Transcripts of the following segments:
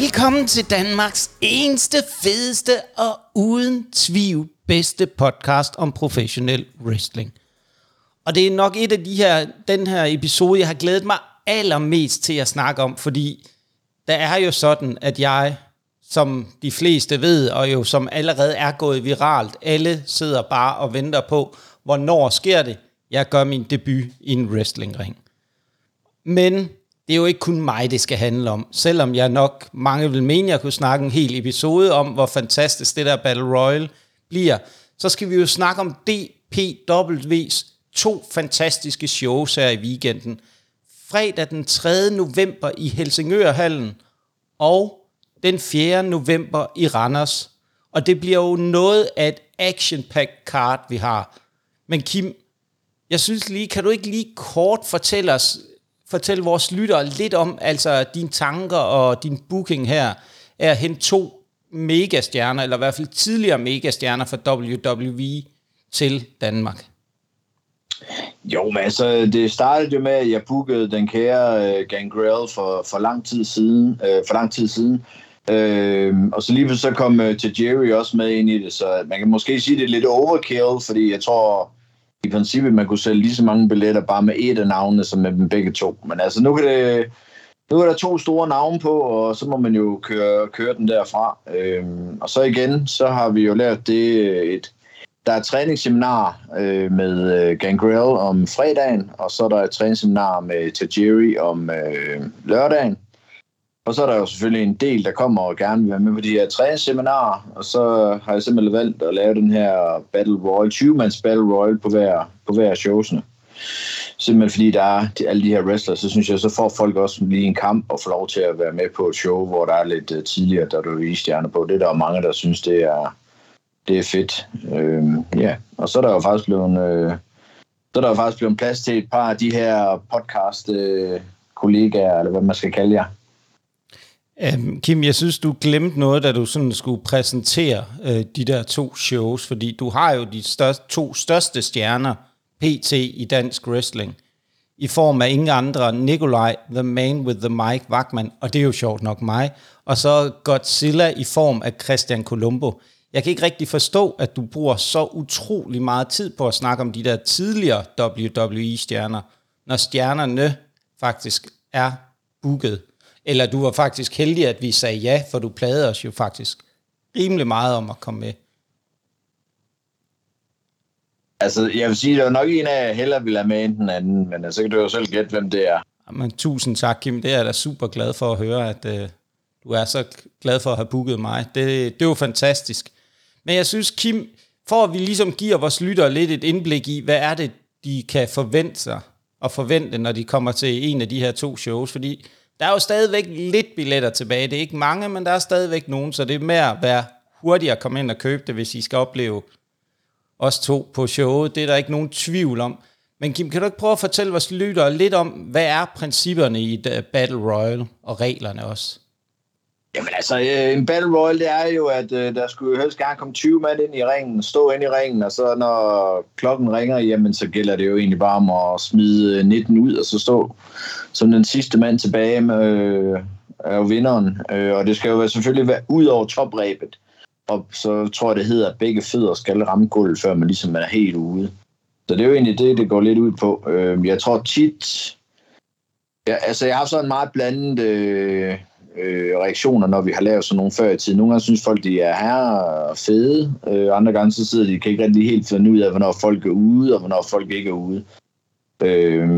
Velkommen til Danmarks eneste, fedeste og uden tvivl bedste podcast om professionel wrestling. Og det er nok et af de her, den her episode, jeg har glædet mig allermest til at snakke om, fordi der er jo sådan, at jeg, som de fleste ved, og jo som allerede er gået viralt, alle sidder bare og venter på, hvornår sker det? Jeg gør min debut i en wrestlingring. Men det er jo ikke kun mig, det skal handle om. Selvom jeg nok, mange vil mene, jeg kunne snakke en hel episode om, hvor fantastisk det der Battle Royale bliver, så skal vi jo snakke om DPW's to fantastiske shows her i weekenden. Fredag den 3. november i Helsingørhallen, og den 4. november i Randers. Og det bliver jo noget af et action pack card, vi har. Men Kim, jeg synes lige, kan du ikke lige kort fortælle os, fortælle vores lyttere lidt om, altså dine tanker og din booking her, er at hente to megastjerner, eller i hvert fald tidligere megastjerner fra WWE til Danmark? Jo, men altså, det startede jo med, at jeg bookede den kære uh, Gangrel for, for lang tid siden. Uh, for lang tid siden. Uh, og så lige så kom uh, til Jerry også med ind i det, så man kan måske sige, det er lidt overkill, fordi jeg tror i princippet, man kunne sælge lige så mange billetter bare med et af navnene, som med dem begge to. Men altså, nu kan det, nu er der to store navne på, og så må man jo køre, køre den derfra. Øhm, og så igen, så har vi jo lært det øh, et, der er et træningsseminar øh, med øh, Gangrel om fredagen, og så er der et træningsseminar med Tajiri om øh, lørdagen. Og så er der jo selvfølgelig en del, der kommer og gerne vil være med på de her træningsseminarer, og så har jeg simpelthen valgt at lave den her Battle Royale, 20-mands Battle Royale på hver, på hver showsene. Simpelthen fordi der er alle de her wrestlers, så synes jeg, så får folk også lige en kamp og får lov til at være med på et show, hvor der er lidt uh, tidligere, der du er stjerner på. Det er der mange, der synes, det er, det er fedt. Øhm, ja, og så er der jo faktisk blevet, øh, så er der jo faktisk blevet plads til et par af de her podcast øh, kollegaer, eller hvad man skal kalde jer. Um, Kim, jeg synes, du glemte noget, da du sådan skulle præsentere uh, de der to shows, fordi du har jo de største, to største stjerner PT i dansk wrestling, i form af ingen andre, Nikolaj, The Man with the Mic, Wagman, og det er jo sjovt nok mig, og så Godzilla i form af Christian Colombo. Jeg kan ikke rigtig forstå, at du bruger så utrolig meget tid på at snakke om de der tidligere WWE-stjerner, når stjernerne faktisk er booket. Eller du var faktisk heldig, at vi sagde ja, for du plagede os jo faktisk rimelig meget om at komme med. Altså, jeg vil sige, der er nok en af jer hellere vil have med end den anden, men så kan du jo selv gætte, hvem det er. Jamen, tusind tak, Kim. Det er jeg da super glad for at høre, at uh, du er så glad for at have booket mig. Det, det er jo fantastisk. Men jeg synes, Kim, for at vi ligesom giver vores lyttere lidt et indblik i, hvad er det, de kan forvente sig og forvente, når de kommer til en af de her to shows, fordi der er jo stadigvæk lidt billetter tilbage. Det er ikke mange, men der er stadigvæk nogen, så det er med at være hurtigere at komme ind og købe det, hvis I skal opleve os to på showet. Det er der ikke nogen tvivl om. Men Kim, kan du ikke prøve at fortælle vores lyttere lidt om, hvad er principperne i et øh, Battle Royale og reglerne også? Jamen altså, øh, en Battle Royale, det er jo, at uh, der skulle jo helst gerne komme 20 mand ind i ringen, stå ind i ringen, og så når klokken ringer, jamen så gælder det jo egentlig bare om at smide øh, 19 ud, og så stå som den sidste mand tilbage med øh, er jo vinderen. Øh, og det skal jo selvfølgelig være ud over topræbet. Og så tror jeg, det hedder, at begge fødder skal ramme gulvet, før man ligesom er helt ude. Så det er jo egentlig det, det går lidt ud på. Øh, jeg tror tit... Ja, altså, jeg har sådan meget blandet... Øh, øh, reaktioner, når vi har lavet sådan nogle før i tiden. Nogle gange synes folk, de er her fede, øh, andre gange så sidder de, kan ikke rigtig helt finde ud af, hvornår folk er ude, og hvornår folk ikke er ude. Øh,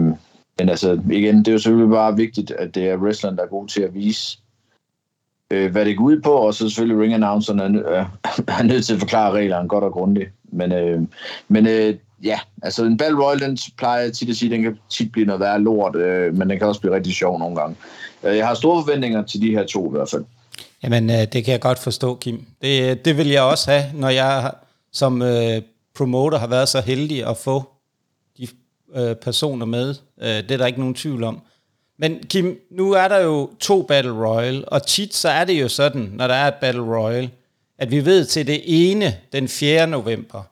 men altså, igen, det er jo selvfølgelig bare vigtigt, at det er wrestleren, der er god til at vise, øh, hvad det går ud på, og så selvfølgelig ring announcerne er, øh, er nødt til at forklare reglerne godt og grundigt. Men, øh, men øh, ja, altså en Battle Royale, den plejer jeg tit at sige, den kan tit blive noget værre lort, øh, men den kan også blive rigtig sjov nogle gange. Øh, jeg har store forventninger til de her to i hvert fald. Jamen, øh, det kan jeg godt forstå, Kim. Det, øh, det vil jeg også have, når jeg som øh, promoter har været så heldig at få de øh, personer med. Øh, det er der ikke nogen tvivl om. Men Kim, nu er der jo to Battle Royal, og tit så er det jo sådan, når der er et Battle Royal, at vi ved til det ene, den 4. november,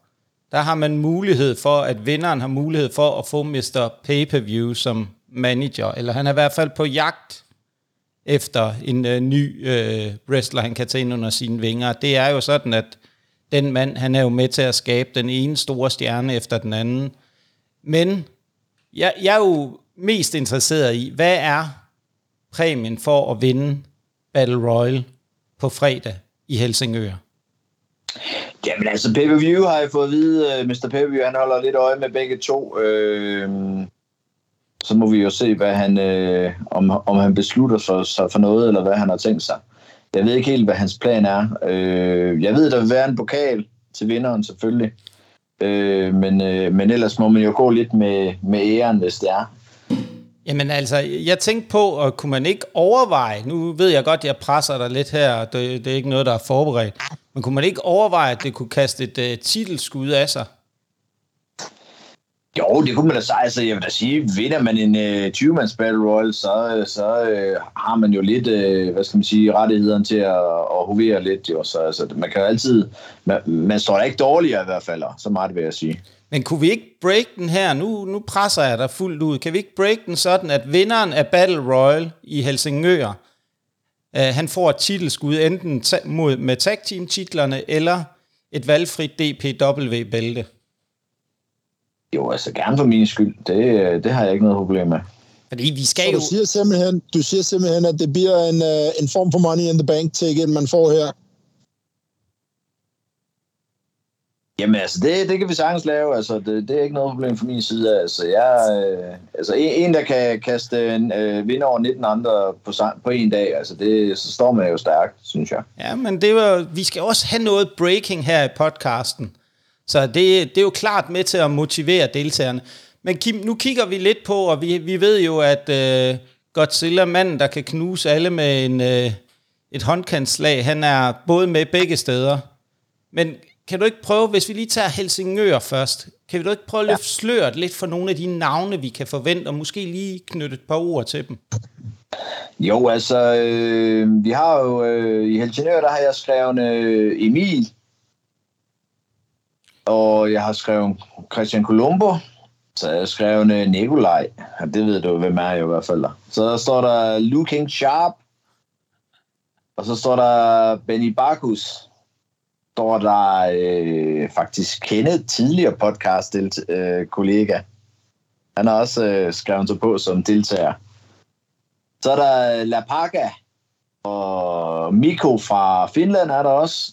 der har man mulighed for, at vinderen har mulighed for at få Mr. Pay-Per-View som manager, eller han er i hvert fald på jagt efter en øh, ny øh, wrestler, han kan tage ind under sine vinger. Det er jo sådan, at den mand, han er jo med til at skabe den ene store stjerne efter den anden. Men jeg, jeg er jo mest interesseret i, hvad er præmien for at vinde Battle Royal på fredag i Helsingør? Jamen altså, pay-per-view har jeg fået at vide, uh, Mr. pay han holder lidt øje med begge to. Øh, så må vi jo se, hvad han, øh, om, om han beslutter for, sig for noget, eller hvad han har tænkt sig. Jeg ved ikke helt, hvad hans plan er. Øh, jeg ved, der vil være en pokal til vinderen selvfølgelig. Øh, men, øh, men ellers må man jo gå lidt med, med æren, hvis det er. Jamen altså, jeg tænkte på, og kunne man ikke overveje, nu ved jeg godt, jeg presser dig lidt her, det, det er ikke noget, der er forberedt, men kunne man ikke overveje, at det kunne kaste et uh, titelskud af sig? Jo, det kunne man da sige. Altså, jeg vil da sige, vinder man en øh, uh, 20-mands Battle Royal, så, øh, så uh, har man jo lidt, uh, hvad skal man sige, rettigheden til at, at hovere lidt. Jo. Så altså, man kan jo altid, man, man står da ikke dårligere i hvert fald, så meget vil jeg sige. Men kunne vi ikke break den her? Nu, nu presser jeg dig fuldt ud. Kan vi ikke break den sådan, at vinderen af Battle Royal i Helsingør, uh, han får et titelskud enten ta- mod, med tag team titlerne eller et valgfrit DPW-bælte? Jo, altså gerne for min skyld. Det, det har jeg ikke noget problem med. Fordi vi skal Så jo... du siger simpelthen, du siger simpelthen at det bliver en, uh, en form for money in the bank ticket, man får her. Jamen altså, det, det kan vi sagtens lave. Altså, det, det er ikke noget problem fra min side. Altså, jeg, øh, altså en, en, der kan kaste en øh, vinder over 19 andre på, på en dag, altså det, så står man jo stærkt, synes jeg. Ja, men det var, vi skal også have noget breaking her i podcasten. Så det, det er jo klart med til at motivere deltagerne. Men Kim, nu kigger vi lidt på, og vi, vi ved jo, at øh, Godzilla, manden, der kan knuse alle med en, øh, et håndkantslag, han er både med begge steder. Men kan du ikke prøve, hvis vi lige tager Helsingør først, kan du ikke prøve at løfte ja. sløret lidt for nogle af de navne, vi kan forvente, og måske lige knytte et par ord til dem? Jo, altså, øh, vi har jo øh, i Helsingør, der har jeg skrevet øh, Emil, og jeg har skrevet Christian Colombo, så jeg har skrevet øh, Nikolaj, og det ved du, hvem er jeg i hvert fald. Så der står der Luke King Sharp, og så står der Benny Barkus, står der øh, faktisk kendet tidligere podcast-kollega. Øh, Han har også øh, skrevet sig på som deltager. Så er der La Paga, og Miko fra Finland er der også.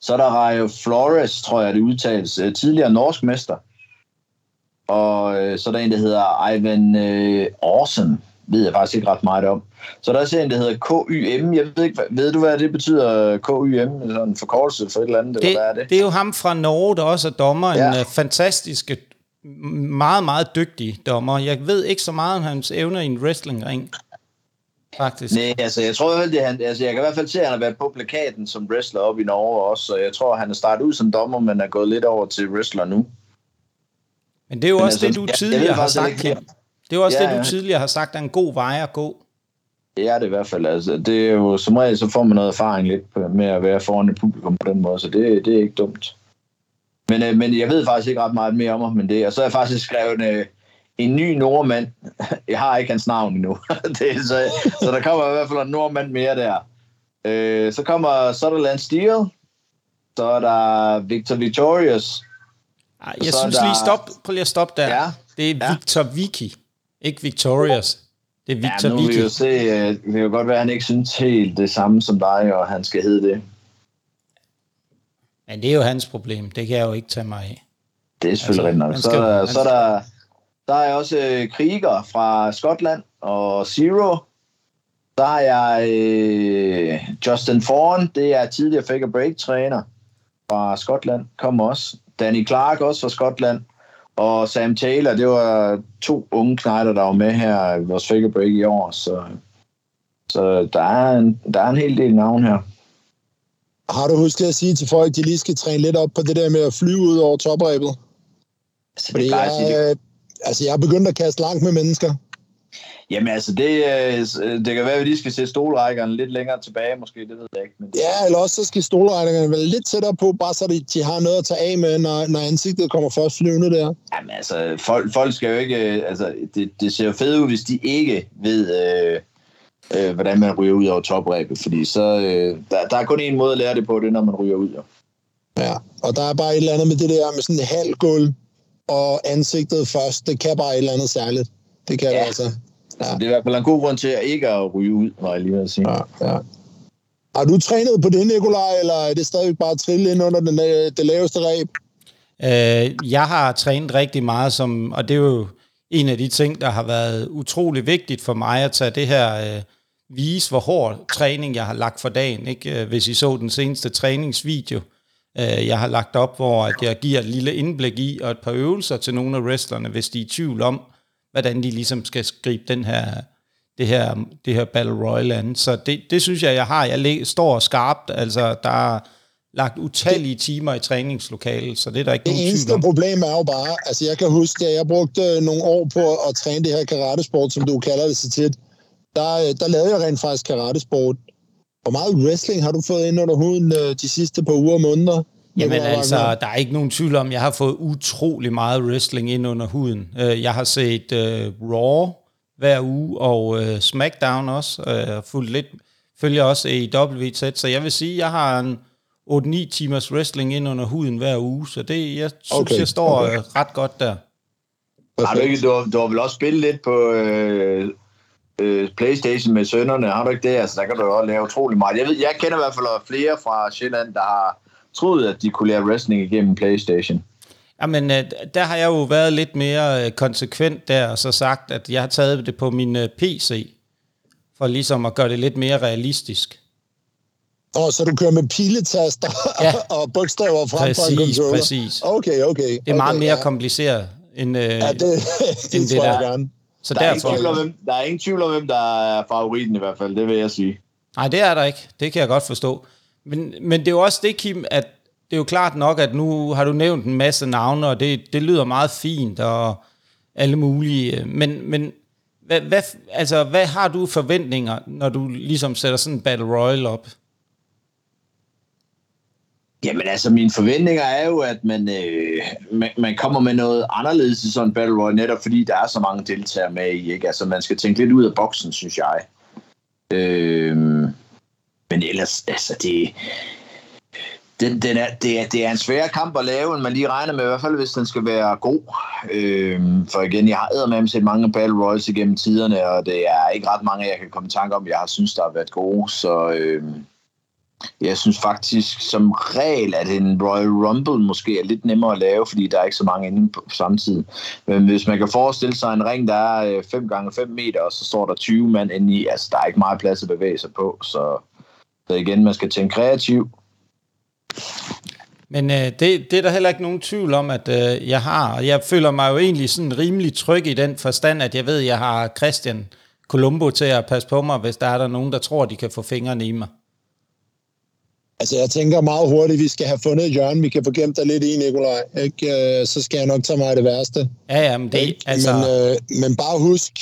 Så er der Rayo Flores, tror jeg det udtales, øh, tidligere norsk mester. Og øh, så er der en, der hedder Ivan øh, Awesome, ved jeg faktisk ikke ret meget om. Så er der også en, der hedder KYM. Jeg ved ikke, ved du, hvad det betyder, KYM? Sådan en forkortelse for et eller andet, det, eller hvad er det? Det er jo ham fra Norge, der også er dommer. Ja. En uh, fantastisk, meget, meget dygtig dommer. Jeg ved ikke så meget om hans evner i en wrestlingring. Faktisk. Nej, altså jeg tror det han, altså jeg kan i hvert fald se, at han har været på plakaten som wrestler op i Norge også, så jeg tror, han er startet ud som dommer, men er gået lidt over til wrestler nu. Men det er jo men også altså, det, du tidligere jeg, har sagt, Kim. Det er jo også ja, det, du tidligere har sagt, er en god vej at gå. Det er det i hvert fald. Altså, det er jo, som regel, så får man noget erfaring lidt med at være foran et publikum på den måde, så det, det er ikke dumt. Men, øh, men jeg ved faktisk ikke ret meget mere om ham, men det. Og så har jeg faktisk skrevet øh, en ny nordmand. Jeg har ikke hans navn endnu. det, så, så der kommer i hvert fald en nordmand mere der. Øh, så kommer Sutherland Steel. Så er der Victor Victorious. Ej, jeg synes der... lige, stop, prøv lige at stoppe der. Ja. Det er ja. Victor Vicky, ikke Victorious. Det er Victor ja, nu vil jo se, øh, det kan jo godt være, at han ikke synes helt det samme som dig, og han skal hedde det. Men det er jo hans problem. Det kan jeg jo ikke tage mig af. Det er selvfølgelig altså, rigtigt nok. Så, der, så der, der er også øh, Kriger fra Skotland og Zero. Der har jeg øh, Justin Fawn, det er tidligere fake break træner fra Skotland, kommer også. Danny Clark også fra Skotland. Og Sam Taylor, det var to unge knejder, der var med her i vores fake break i år. Så, så der, er en, der er en hel del navn her. Har du husket at sige til folk, at de lige skal træne lidt op på det der med at flyve ud over toprebet? Altså, Fordi jeg, jeg, altså, jeg er begyndt at kaste langt med mennesker. Jamen altså, det, øh, det kan være, at vi lige skal se stolrækkerne lidt længere tilbage, måske, det ved jeg ikke. Men... Ja, eller også så skal stolrækkerne være lidt tættere på, bare så de, de har noget at tage af med, når, når ansigtet kommer først flyvende der. Jamen altså, folk, folk skal jo ikke, øh, altså, det, det ser jo fedt ud, hvis de ikke ved, øh, øh, hvordan man ryger ud over topræbet, fordi så, øh, der, der er kun en måde at lære det på, det er, når man ryger ud. Jo. Ja, og der er bare et eller andet med det der med sådan en halv gulv og ansigtet først. Det kan bare et eller andet særligt. Det kan ja. det altså. Ja. Det er i hvert fald en god grund til at ikke at ryge ud, må jeg lige vil sige. Ja, ja. Har du trænet på det, Nikolaj, eller er det stadig bare trille ind under den, øh, det laveste ræb? Øh, jeg har trænet rigtig meget, som, og det er jo en af de ting, der har været utrolig vigtigt for mig at tage det her, øh, vise hvor hård træning jeg har lagt for dagen. Ikke? Øh, hvis I så den seneste træningsvideo, øh, jeg har lagt op, hvor at jeg giver et lille indblik i og et par øvelser til nogle af wrestlerne, hvis de er i tvivl om, hvordan de ligesom skal skrive den her, det her, det her Battle Royale an. Så det, det synes jeg, jeg har. Jeg står skarpt, altså der er lagt utallige timer i træningslokalet, så det er der ikke det nogen eneste problem er jo bare, altså jeg kan huske, at jeg brugte nogle år på at træne det her karatesport, som du kalder det så tit. Der, der lavede jeg rent faktisk karatesport. Hvor meget wrestling har du fået ind under huden øh, de sidste par uger og måneder? Jamen altså, der er ikke nogen tvivl om, jeg har fået utrolig meget wrestling ind under huden. Øh, jeg har set uh, Raw hver uge, og uh, SmackDown også. Uh, fuldt lidt, følger også AEW tæt, så jeg vil sige, jeg har en 8-9 timers wrestling ind under huden hver uge, så det, jeg synes, okay. jeg står okay. ret godt der. Har du, ikke, du, har, du har vel også spillet lidt på øh, øh, Playstation med sønnerne, har du ikke det? Altså, der kan du jo også lave utrolig meget. Jeg, ved, jeg kender i hvert fald flere fra Sjælland, der har troet, at de kunne lære wrestling igennem Playstation. Jamen, øh, der har jeg jo været lidt mere øh, konsekvent der, og så sagt, at jeg har taget det på min øh, PC, for ligesom at gøre det lidt mere realistisk. Og så du kører med piletaster ja. og bogstaver frem præcis, for en controller? Præcis, Okay, okay. Det er meget mere ja. kompliceret end, øh, ja, det, det, end det tror der. jeg gerne. Så der, er derfor, ingen tvivl om, hvem, der er ingen tvivl om, hvem der er favoritten i hvert fald, det vil jeg sige. Nej, det er der ikke. Det kan jeg godt forstå. Men, men det er jo også det, Kim, at det er jo klart nok, at nu har du nævnt en masse navne, og det, det lyder meget fint, og alle mulige. Øh, men, men hvad, hvad, altså, hvad har du forventninger, når du ligesom sætter sådan en Battle Royale op? Jamen altså, mine forventninger er jo, at man, øh, man, man kommer med noget anderledes i sådan en Battle Royale, netop fordi der er så mange deltagere med i. Ikke? Altså, man skal tænke lidt ud af boksen, synes jeg. Øh, men ellers, altså, det, den, den er, det, er, det er en svær kamp at lave, end man lige regner med, i hvert fald hvis den skal være god. Øhm, for igen, jeg har med set mange Battle Royals igennem tiderne, og det er ikke ret mange, jeg kan komme i tanke om, jeg har synes, der har været gode. Så øhm, jeg synes faktisk, som regel, at en Royal Rumble måske er lidt nemmere at lave, fordi der er ikke så mange inde på samme tid. Men hvis man kan forestille sig en ring, der er øh, 5 gange 5 meter, og så står der 20 mand inde i, altså der er ikke meget plads at bevæge sig på, så, så igen, man skal tænke kreativ, men øh, det, det er der heller ikke nogen tvivl om, at øh, jeg har. Og jeg føler mig jo egentlig sådan rimelig tryg i den forstand, at jeg ved, at jeg har Christian Colombo til at passe på mig, hvis der er der nogen, der tror, de kan få fingrene i mig. Altså, jeg tænker meget hurtigt, vi skal have fundet Jørgen, vi kan få gemt dig lidt i, Nikolaj. Ikke? Øh, så skal jeg nok tage mig af det værste. Ja, ja, men det... Ikke? Altså... Men, øh, men bare husk,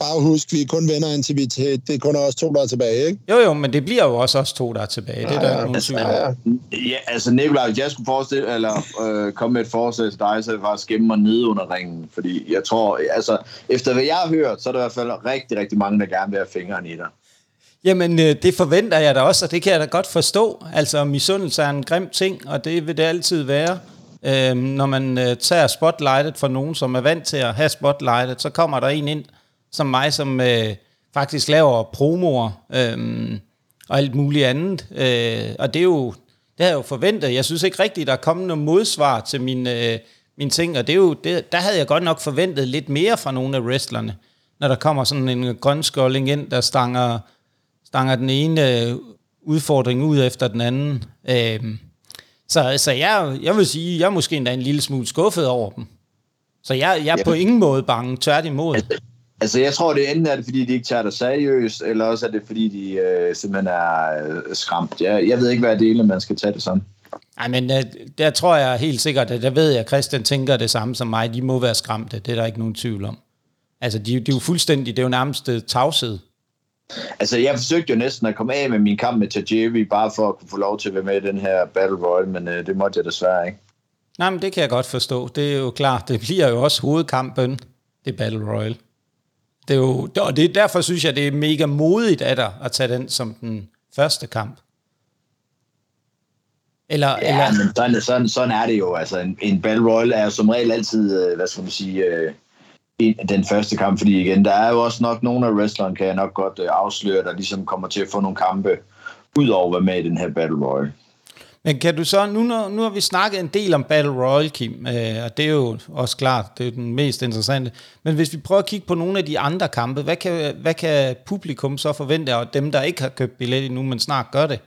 bare husk, vi er kun venner, indtil vi til, det er kun os to, der er tilbage, ikke? Jo, jo, men det bliver jo også os to, der er tilbage. Ja, det er der ja, altså, ja, ja. ja, altså Nikolaj, hvis jeg skulle forestille, eller øh, komme med et forslag til dig, så er det faktisk gemme mig nede under ringen, fordi jeg tror, altså, efter hvad jeg har hørt, så er der i hvert fald rigtig, rigtig mange, der gerne vil have fingeren i dig. Jamen, øh, det forventer jeg da også, og det kan jeg da godt forstå. Altså, misundelse er en grim ting, og det vil det altid være. Øhm, når man øh, tager spotlightet for nogen, som er vant til at have spotlightet, så kommer der en ind, som mig, som øh, faktisk laver promoer øh, og alt muligt andet. Øh, og det er jo, det har jeg jo forventet. Jeg synes ikke rigtigt, der er kommet noget modsvar til min, øh, mine ting, og det er jo, det, der havde jeg godt nok forventet lidt mere fra nogle af wrestlerne, når der kommer sådan en grønskåling ind, der stanger, stanger den ene øh, udfordring ud efter den anden. Øh, så, så jeg, jeg vil sige, jeg er måske endda en lille smule skuffet over dem. Så jeg, jeg er på ingen måde bange, tværtimod. Altså, Altså, jeg tror, det enten er det, fordi de ikke tager det seriøst, eller også er det, fordi de øh, simpelthen er øh, skræmt. Jeg, jeg ved ikke, hvad dele man skal tage det sådan. Nej, men øh, der tror jeg helt sikkert, at der ved jeg, at Christian tænker det samme som mig. De må være skræmte, det er der ikke nogen tvivl om. Altså, de, de er jo fuldstændig, det er jo nærmest øh, tavshed. Altså, jeg forsøgte jo næsten at komme af med min kamp med Tajiri, bare for at kunne få lov til at være med i den her Battle Royale, men øh, det måtte jeg desværre ikke. Nej, men det kan jeg godt forstå. Det er jo klart, det bliver jo også hovedkampen, det Battle Royale. Det er jo, og det, derfor synes jeg, det er mega modigt af dig at tage den som den første kamp. Eller, ja, eller... men sådan, sådan, sådan er det jo. Altså, en, en Battle Royale er jo som regel altid, øh, hvad skal man sige, øh, den første kamp, fordi igen, der er jo også nok nogle af wrestleren, kan jeg nok godt øh, afsløre, der ligesom kommer til at få nogle kampe, ud over at være med i den her Battle Royale. Men kan du så, nu, nu har vi snakket en del om Battle Royale, Kim, øh, og det er jo også klart, det er den mest interessante. Men hvis vi prøver at kigge på nogle af de andre kampe, hvad kan, hvad kan publikum så forvente, og dem, der ikke har købt billet endnu, men snart gør det?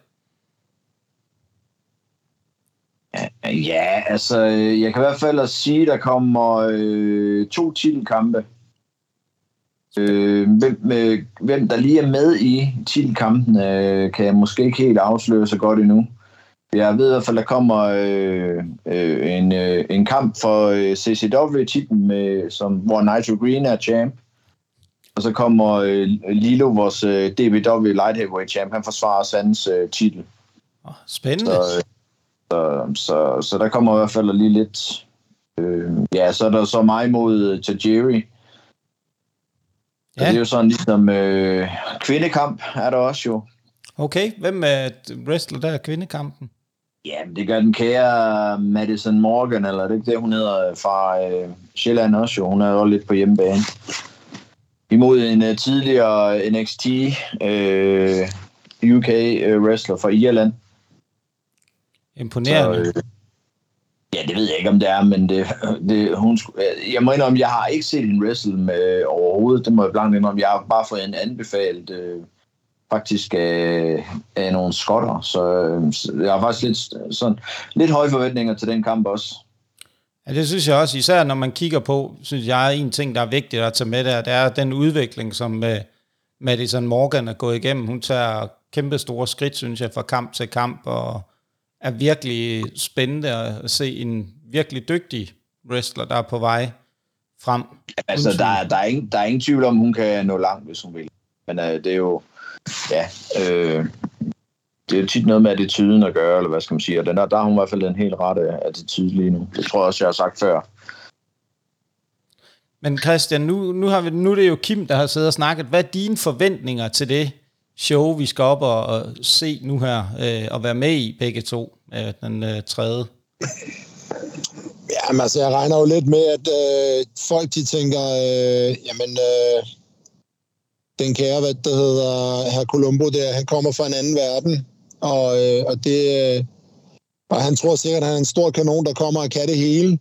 Ja, altså, jeg kan i hvert fald sige, der kommer øh, to titelkampe. Øh, hvem, øh, hvem der lige er med i titelkampen, øh, kan jeg måske ikke helt afsløre så godt endnu. Jeg ved i hvert fald, der kommer øh, øh, en, øh, en kamp for øh, CCW-titlen, med, som, hvor Nigel Green er champ. Og så kommer øh, Lilo, vores øh, DBW Light Heavyweight champ, han forsvarer Sands øh, titel. Oh, spændende. Så, øh, så, så, så der kommer i hvert fald lige lidt... Øh, ja, så er der så mig mod Tajiri. Ja. det er jo sådan ligesom øh, kvindekamp er der også jo. Okay, hvem er wrestler der kvindekampen? Ja, det gør den kære Madison Morgan, eller det ikke det, hun hedder, fra øh, Sjælland også jo. Hun er jo lidt på hjemmebane. Imod en uh, tidligere NXT øh, UK øh, wrestler fra Irland. Imponerende. Så, øh, ja, det ved jeg ikke, om det er, men det, det, hun, jeg må indrømme, jeg har ikke set en wrestle med overhovedet. Det må jeg blankt indrømme. Jeg har bare fået en anbefalet øh, faktisk af, af nogle skotter, så, så jeg har faktisk lidt, sådan, lidt høje forventninger til den kamp også. Ja, det synes jeg også, især når man kigger på, synes jeg, en ting, der er vigtigt at tage med der, det er den udvikling, som øh, Madison Morgan er gået igennem. Hun tager kæmpe store skridt, synes jeg, fra kamp til kamp, og er virkelig spændende at se en virkelig dygtig wrestler, der er på vej frem. Altså, der, er, der, er ingen, der er ingen tvivl om, hun kan nå langt, hvis hun vil. Men uh, det er jo, ja, øh, det er tit noget med attituden at gøre, eller hvad skal man sige, og den der, der har hun i hvert fald den helt rette attitude lige nu. Det tror jeg også, jeg har sagt før. Men Christian, nu, nu, har vi, nu er det jo Kim, der har siddet og snakket. Hvad er dine forventninger til det show, vi skal op og, og se nu her, øh, og være med i begge to, øh, den øh, tredje? Jamen altså, jeg regner jo lidt med, at øh, folk de tænker, øh, jamen, øh, den kære, hvad der hedder, herr Columbo der, han kommer fra en anden verden, og, øh, og det, øh, og han tror sikkert, at han er en stor kanon, der kommer og kan det hele.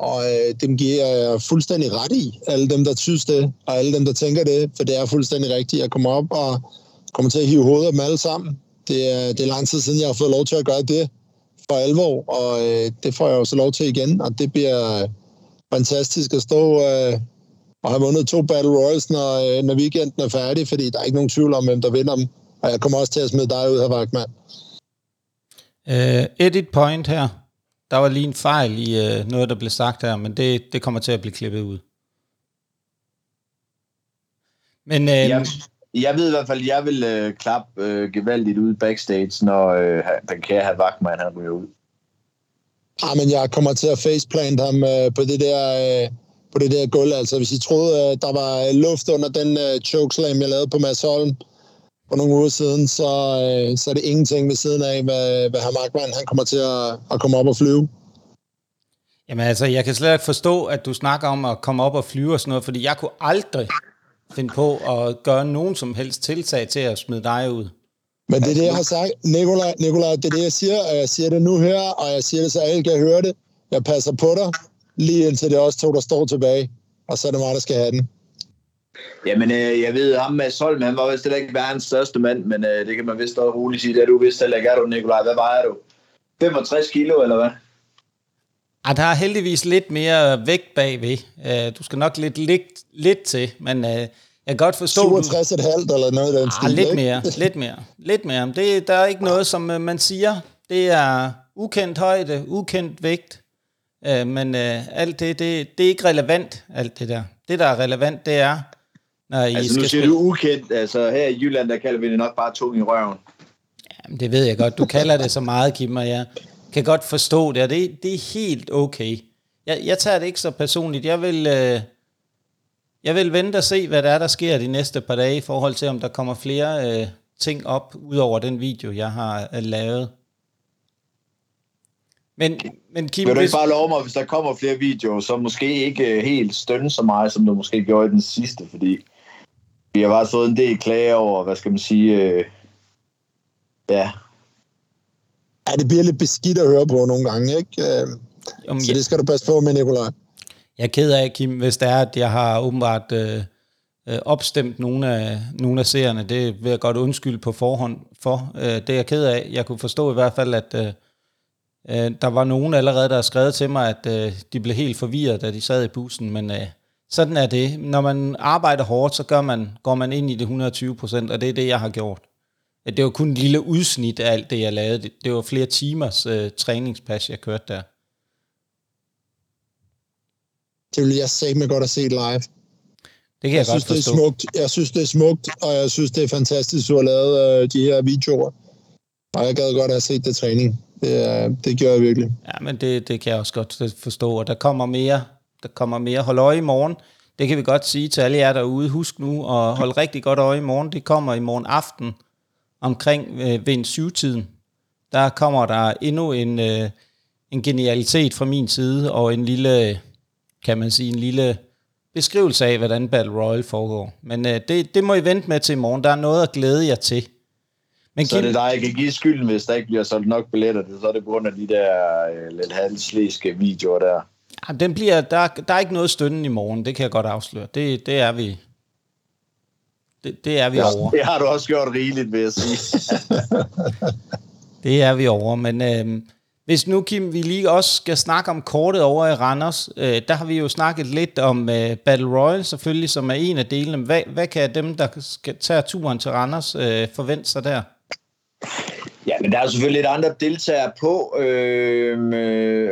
Og øh, dem giver jeg fuldstændig ret i, alle dem, der synes det, og alle dem, der tænker det, for det er fuldstændig rigtigt. Jeg kommer op og kommer til at hive hovedet af dem alle sammen. Det er, det er lang tid siden, jeg har fået lov til at gøre det for alvor, og øh, det får jeg jo så lov til igen, og det bliver øh, fantastisk at stå øh, og have vundet to Battle Royals, når, øh, når weekenden er færdig, fordi der er ikke nogen tvivl om, hvem der vinder dem. Og jeg kommer også til at smide dig ud her, Vagtmand. Uh, edit point her. Der var lige en fejl i uh, noget, der blev sagt her, men det, det kommer til at blive klippet ud. Men, uh, jeg, jeg ved i hvert fald, at jeg vil uh, klappe uh, gevaldigt ud backstage, når uh, den kære have Vagtmand han ryger ud. Ja, ah, men jeg kommer til at faceplant ham uh, på det der... Uh, på det der gulv. Altså, hvis I troede, at der var luft under den uh, chokeslam, jeg lavede på Mads Holm for nogle uger siden, så, uh, så er det ingenting ved siden af, hvad, hvad herr Markmann, han kommer til at, at komme op og flyve. Jamen altså, jeg kan slet ikke forstå, at du snakker om at komme op og flyve og sådan noget, fordi jeg kunne aldrig finde på at gøre nogen som helst tiltag til at smide dig ud. Men det er det, jeg har sagt. Nikolaj, Nikolaj, det er det, jeg siger, og jeg siger det nu her, og jeg siger det, så alle kan høre det. Jeg passer på dig lige indtil det er også to, der står tilbage, og så er det mig, der skal have den. Jamen, øh, jeg ved, ham med Solm, han var vist heller ikke verdens største mand, men øh, det kan man vist også roligt sige. Det er du vist heller ikke, er du, Nikolaj? Hvad vejer du? 65 kilo, eller hvad? Ja, der er heldigvis lidt mere vægt bagved. Uh, du skal nok lidt, lidt, lidt til, men uh, jeg kan godt forstå... 67,5 eller noget af den ah, stil, lidt mere, lidt mere, lidt mere. Det, der er ikke noget, som uh, man siger. Det er ukendt højde, ukendt vægt. Øh, men øh, alt det, det, det er ikke relevant, alt det der. Det, der er relevant, det er, når I altså, skal nu siger spille... du ukendt. Altså, her i Jylland, der kalder vi det nok bare tung i røven. Jamen, det ved jeg godt. Du kalder det så meget, Kim, og jeg kan godt forstå det, og det, det er helt okay. Jeg, jeg tager det ikke så personligt. Jeg vil... Øh, jeg vil vente og se, hvad der er, der sker de næste par dage, i forhold til, om der kommer flere øh, ting op, ud over den video, jeg har øh, lavet. Men, men Kim, Vil du ikke bare love mig, hvis der kommer flere videoer, så måske ikke øh, helt stønne så meget, som du måske gjorde i den sidste, fordi vi har bare fået en del klage over, hvad skal man sige, øh, ja. Ja, det bliver lidt beskidt at høre på nogle gange, ikke? Øh, Jamen, så det skal du passe på med, Nikolaj. Jeg er ked af, Kim, hvis det er, at jeg har åbenbart øh, øh, opstemt nogle af, nogle af seerne. Det vil jeg godt undskylde på forhånd for. Øh, det er jeg ked af. Jeg kunne forstå i hvert fald, at øh, øh, der var nogen allerede, der har skrevet til mig, at øh, de blev helt forvirret, da de sad i bussen. Men øh, sådan er det. Når man arbejder hårdt, så gør man, går man ind i det 120 procent, og det er det, jeg har gjort. Det var kun en lille udsnit af alt det, jeg lavede. Det, det var flere timers øh, træningspas, jeg kørte der. Det vil jeg sige med godt at se live. Det kan jeg, jeg godt synes, forstå. Det er smukt. Jeg synes, det er smukt, og jeg synes, det er fantastisk, du har lavet øh, de her videoer. Og jeg gad godt at have set det træning. Det, det gjorde jeg virkelig. Ja, men det, det kan jeg også godt forstå. Og der kommer mere. Der kommer mere. Hold øje i morgen. Det kan vi godt sige til alle jer derude. Husk nu at holde rigtig godt øje i morgen. Det kommer i morgen aften omkring øh, ved en syvtiden. Der kommer der endnu en, øh, en genialitet fra min side, og en lille kan man sige, en lille beskrivelse af, hvordan Battle Royale foregår. Men øh, det, det må I vente med til i morgen. Der er noget at glæde jer til. Men så er det dig, jeg kan give skylden, hvis der ikke bliver solgt nok billetter. Så er det på grund af de der øh, lidt halvslæske videoer der. Ja, den bliver, der, der er ikke noget stønnen i morgen, det kan jeg godt afsløre. Det, det er vi det, det er vi ja, over. Det har du også gjort rigeligt, vil jeg sige. det er vi over, men øh, hvis nu, Kim, vi lige også skal snakke om kortet over i Randers, øh, der har vi jo snakket lidt om øh, Battle Royale selvfølgelig, som er en af delene. Hvad, hvad kan dem, der skal tage turen til Randers, øh, forvente sig der? Ja, men der er selvfølgelig lidt andre deltagere på. Øhm, øh,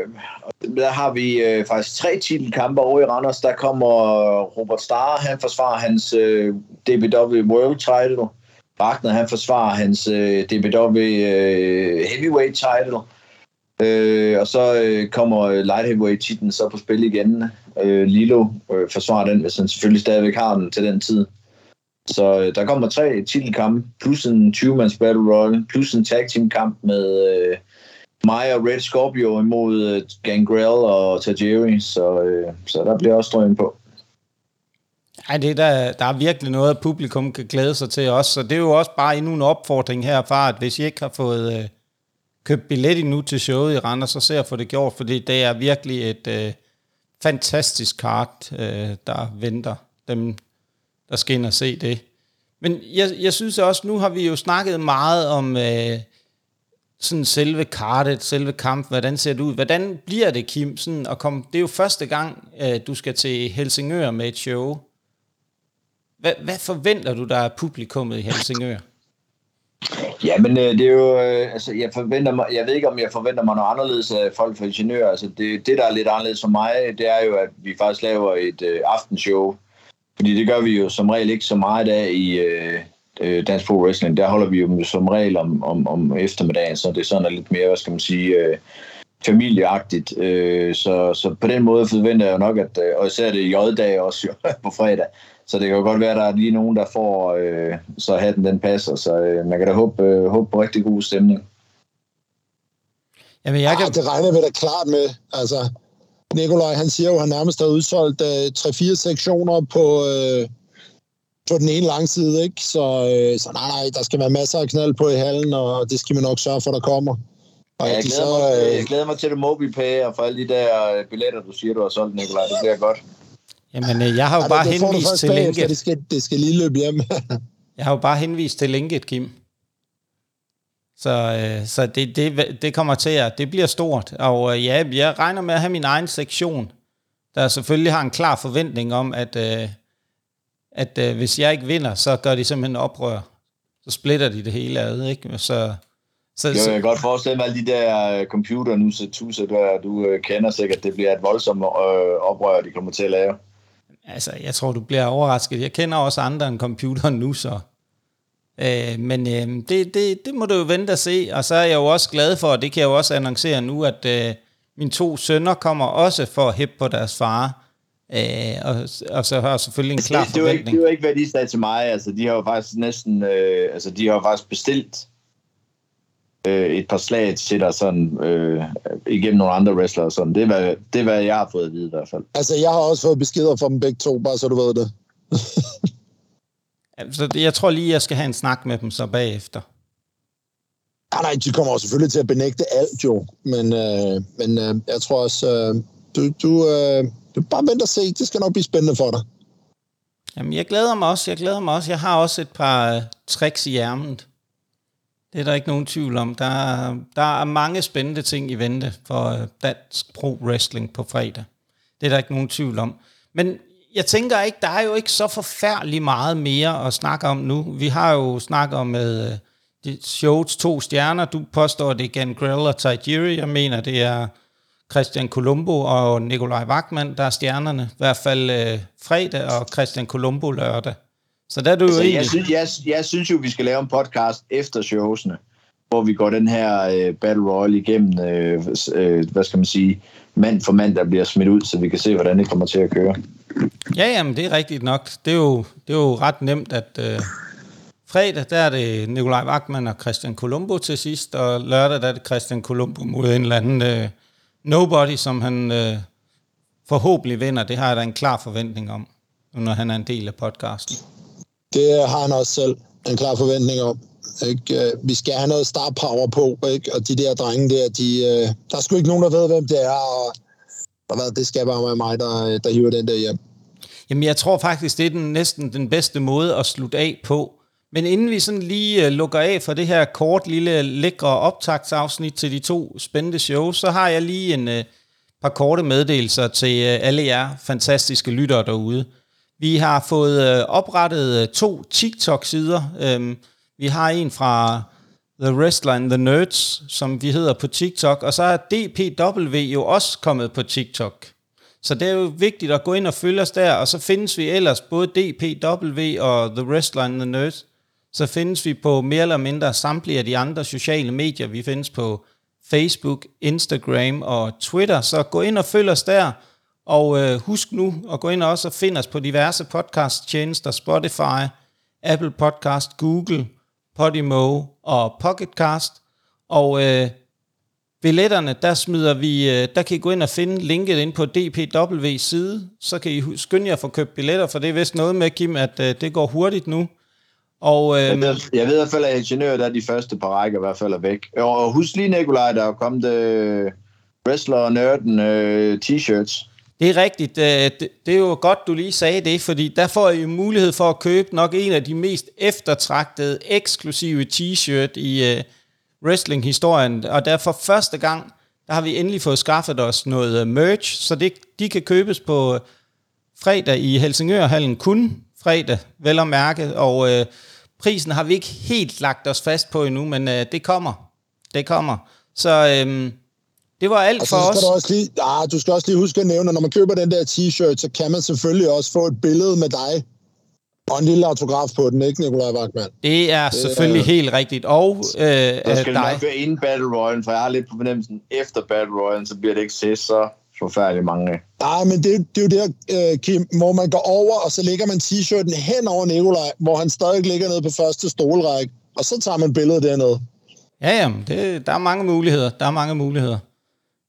øh, der har vi øh, faktisk tre titelkampe over i Randers. Der kommer Robert Starr, han forsvarer hans øh, DBW World Title. Wagner, han forsvarer hans øh, DBW øh, Heavyweight Title. Øh, og så øh, kommer light heavyweight titlen så på spil igen. Øh, Lilo øh, forsvarer den, hvis han selvfølgelig stadigvæk har den til den tid. Så øh, der kommer tre titelkampe, plus en 20-mands Battle Royale, plus en tag team kamp med øh, mig og Red Scorpio imod øh, Gangrel og Tajiri, så, øh, så der bliver også strøm på. Ej, det er der, der er virkelig noget, at publikum kan glæde sig til også, så det er jo også bare endnu en opfordring herfra, at hvis I ikke har fået øh, købt billet endnu til showet i Randers, så ser for det gjort, fordi det er virkelig et øh, fantastisk kart, øh, der venter dem, der skal ind og se det. Men jeg, jeg synes også, nu har vi jo snakket meget om øh, sådan selve kartet, selve kampen, hvordan ser det ud? Hvordan bliver det, Kim? Sådan at komme, det er jo første gang, øh, du skal til Helsingør med et show. Hvad, hvad forventer du, der er publikummet i Helsingør? Ja, men øh, det er jo, øh, altså jeg forventer mig, jeg ved ikke om jeg forventer mig noget anderledes af folk fra ingeniører. Altså det, det der er lidt anderledes for mig, det er jo, at vi faktisk laver et øh, aftenshow. Fordi det gør vi jo som regel ikke så meget af i øh, øh Dansk Pro Wrestling. Der holder vi jo som regel om, om, om eftermiddagen, så det er sådan lidt mere, hvad skal man sige, øh, familieagtigt. Øh, så, så på den måde forventer jeg jo nok, at, øh, og især det J-dag også jo, på fredag, så det kan jo godt være, at der er lige nogen, der får, øh, så hatten den passer. Så øh, man kan da håbe, øh, håbe på rigtig god stemning. Jamen, jeg kan... Ah, det regner vi da klart med. Altså, Nikolaj, han siger jo, at han nærmest har udsolgt øh, 3-4 sektioner på, øh, på den ene lang side, ikke? Så, øh, så nej, nej, der skal være masser af knald på i hallen, og det skal vi nok sørge for, der kommer. Og ja, jeg, glæder så, mig, øh... jeg glæder mig til det MobilePay og for alle de der øh, billetter, du siger, du har solgt, Nikolaj. Det bliver godt. Jamen, øh, jeg har jo ja, bare det, det henvist til linket. Det skal, det skal lige løbe hjem. jeg har jo bare henvist til linket, Kim. Så, øh, så det, det, det kommer til at, det bliver stort. Og øh, ja, jeg regner med at have min egen sektion, der selvfølgelig har en klar forventning om, at, øh, at øh, hvis jeg ikke vinder, så gør de simpelthen oprør. Så splitter de det hele ad, ikke? Så, så, jo, jeg kan godt forestille mig, alle de der uh, computer nu, så tusind, der du uh, kender sikkert, det bliver et voldsomt uh, oprør, de kommer til at lave. Altså, jeg tror, du bliver overrasket. Jeg kender også andre end computeren nu, så. Øh, men øh, det, det, det må du jo vente at se. Og så er jeg jo også glad for, og det kan jeg jo også annoncere nu, at øh, mine to sønner kommer også for at hæppe på deres far Øh, og, og så har selvfølgelig en klar det, det, var ikke, forventning. det var ikke, hvad de sagde til mig. Altså, de har jo faktisk næsten... Øh, altså, de har jo faktisk bestilt øh, et par slag til dig sådan, øh, igennem nogle andre wrestlere. Sådan. Det, er, hvad, det er, hvad jeg har fået at vide i hvert fald. Altså, jeg har også fået beskeder fra dem begge to, bare så du ved det. Så det- jeg tror lige, jeg skal have en snak med dem så bagefter. Nej, nej, de kommer jo selvfølgelig til at benægte alt jo, men, øh, men øh, jeg tror også, øh, du, du, øh, du bare vent og se, det skal nok blive spændende for dig. Jamen, jeg glæder mig også, jeg glæder mig også. Jeg har også et par øh, tricks i ærmet. Det er der ikke nogen tvivl om. Der er, der er mange spændende ting i vente for øh, dansk pro wrestling på fredag. Det er der ikke nogen tvivl om. Men jeg tænker ikke, der er jo ikke så forfærdeligt meget mere at snakke om nu. Vi har jo snakket om med øh, de shows to stjerner. Du påstår, det er Gangrel og Tajiri. Jeg mener, det er Christian Colombo og Nikolaj Wagman, der er stjernerne. I hvert fald øh, fredag og Christian Colombo lørdag. Så der er du jo Altså, egentlig... jeg, synes, jeg, jeg synes jo, vi skal lave en podcast efter showsene, hvor vi går den her øh, Battle Royale igennem, øh, øh, hvad skal man sige, mand for mand, der bliver smidt ud, så vi kan se, hvordan det kommer til at køre. Ja, jamen, det er rigtigt nok. Det er jo, det er jo ret nemt, at øh, fredag, der er det Nikolaj Wagman og Christian Colombo til sidst, og lørdag, der er det Christian Colombo mod en eller anden øh, nobody, som han øh, forhåbentlig vinder. Det har jeg da en klar forventning om, når han er en del af podcasten. Det har han også selv en klar forventning om. Ikke? Øh, vi skal have noget star power på, ikke? og de der drenge der, de, øh, der er sgu ikke nogen, der ved, hvem det er, og, og hvad, det skal bare være mig, der, der hiver den der hjem. Jamen, jeg tror faktisk, det er den, næsten den bedste måde at slutte af på. Men inden vi sådan lige øh, lukker af for det her kort, lille, lækre optagsafsnit til de to spændende shows, så har jeg lige en par korte meddelelser til alle jer fantastiske lyttere derude. Vi har fået oprettet to TikTok-sider. Um, vi har en fra The Wrestler and the Nerds, som vi hedder på TikTok, og så er DPW jo også kommet på TikTok. Så det er jo vigtigt at gå ind og følge os der, og så findes vi ellers både DPW og The Wrestler and the Nerds. Så findes vi på mere eller mindre samtlige af de andre sociale medier. Vi findes på Facebook, Instagram og Twitter, så gå ind og følg os der. Og øh, husk nu at gå ind og også finde os på diverse podcast-tjenester, Spotify, Apple Podcast, Google, Podimo og Pocketcast. Og øh, billetterne, der smider vi, øh, der kan I gå ind og finde linket ind på DPW side, så kan I skynde jer at få købt billetter, for det er vist noget med, Kim, at øh, det går hurtigt nu. Og øh, Jeg ved, jeg ved i hvert fald, at ingeniører, der er de første par rækker i hvert fald er væk. Og husk lige, Nikolaj, der er kommet øh, wrestler og nørden øh, t-shirts det er rigtigt, øh, det, er jo godt, du lige sagde det, fordi der får I jo mulighed for at købe nok en af de mest eftertragtede, eksklusive t-shirt i øh, wrestling-historien, og derfor første gang, der har vi endelig fået skaffet os noget øh, merch, så det, de kan købes på fredag i Helsingørhallen, kun fredag, vel at mærke, og øh, prisen har vi ikke helt lagt os fast på endnu, men øh, det kommer. Det kommer. Så øh, det var alt Og for så os. du også lige, ah, du skal også lige huske at nævne, at når man køber den der t-shirt, så kan man selvfølgelig også få et billede med dig og en lille autograf på den, ikke Nikolaj Wagman? Det er selvfølgelig helt rigtigt. Og øh, Der øh, skal det dig. nok være inden Battle Royale, for jeg har lidt på fornemmelsen, efter Battle Royale, så bliver det ikke set så forfærdeligt mange. Nej, men det, det er jo der, øh, Kim, hvor man går over, og så lægger man t-shirten hen over Nikolaj, hvor han stadig ligger nede på første stolrække, og så tager man billedet dernede. Ja, jamen, det, der er mange muligheder. Der er mange muligheder.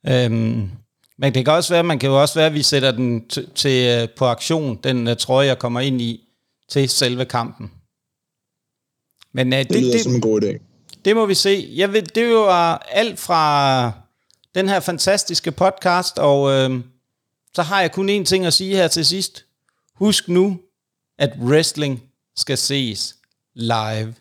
Øhm, men det kan også være, man kan jo også være, at vi sætter den t- til, øh, på aktion, den uh, trøje, jeg kommer ind i, til selve kampen. Men uh, det, Det lyder det, som en god idé. det må vi se. Jeg ved, det var alt fra den her fantastiske podcast, og øh, så har jeg kun én ting at sige her til sidst. Husk nu, at wrestling skal ses live.